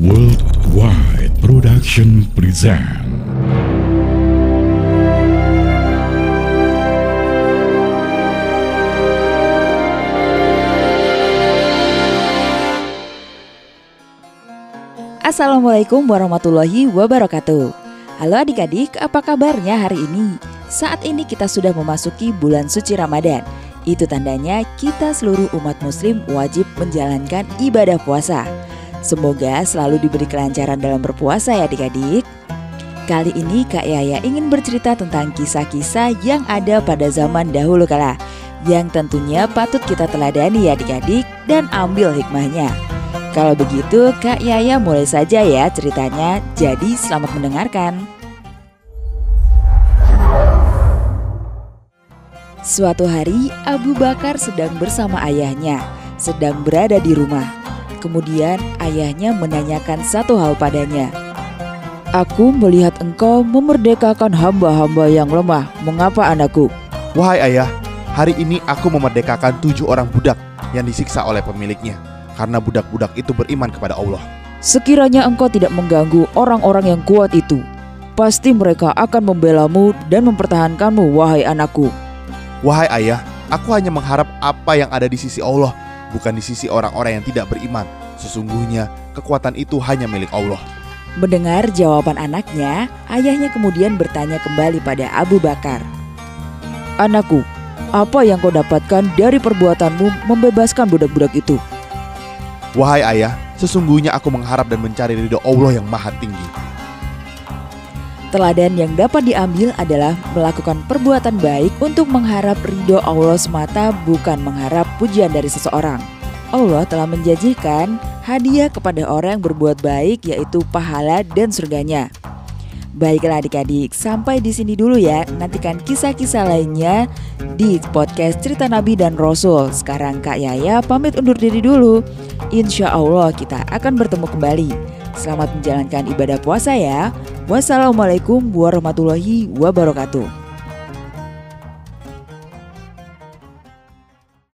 Worldwide Production present Assalamualaikum warahmatullahi wabarakatuh. Halo adik-adik, apa kabarnya hari ini? Saat ini kita sudah memasuki bulan suci Ramadan. Itu tandanya kita seluruh umat muslim wajib menjalankan ibadah puasa Semoga selalu diberi kelancaran dalam berpuasa ya adik-adik Kali ini Kak Yaya ingin bercerita tentang kisah-kisah yang ada pada zaman dahulu kala Yang tentunya patut kita teladani ya adik-adik dan ambil hikmahnya kalau begitu, Kak Yaya mulai saja ya ceritanya. Jadi, selamat mendengarkan. Suatu hari, Abu Bakar sedang bersama ayahnya, sedang berada di rumah. Kemudian, ayahnya menanyakan satu hal padanya. Aku melihat engkau memerdekakan hamba-hamba yang lemah. Mengapa anakku? Wahai ayah, hari ini aku memerdekakan tujuh orang budak yang disiksa oleh pemiliknya karena budak-budak itu beriman kepada Allah. Sekiranya engkau tidak mengganggu orang-orang yang kuat itu, pasti mereka akan membelamu dan mempertahankanmu, wahai anakku. Wahai ayah, aku hanya mengharap apa yang ada di sisi Allah, bukan di sisi orang-orang yang tidak beriman. Sesungguhnya kekuatan itu hanya milik Allah. Mendengar jawaban anaknya, ayahnya kemudian bertanya kembali pada Abu Bakar. Anakku, apa yang kau dapatkan dari perbuatanmu membebaskan budak-budak itu? Wahai ayah, sesungguhnya aku mengharap dan mencari ridho Allah yang maha tinggi. Teladan yang dapat diambil adalah melakukan perbuatan baik untuk mengharap ridho Allah semata bukan mengharap pujian dari seseorang. Allah telah menjanjikan hadiah kepada orang yang berbuat baik yaitu pahala dan surganya. Baiklah adik-adik, sampai di sini dulu ya. Nantikan kisah-kisah lainnya di podcast Cerita Nabi dan Rasul. Sekarang Kak Yaya pamit undur diri dulu. Insya Allah kita akan bertemu kembali. Selamat menjalankan ibadah puasa ya. Wassalamualaikum warahmatullahi wabarakatuh.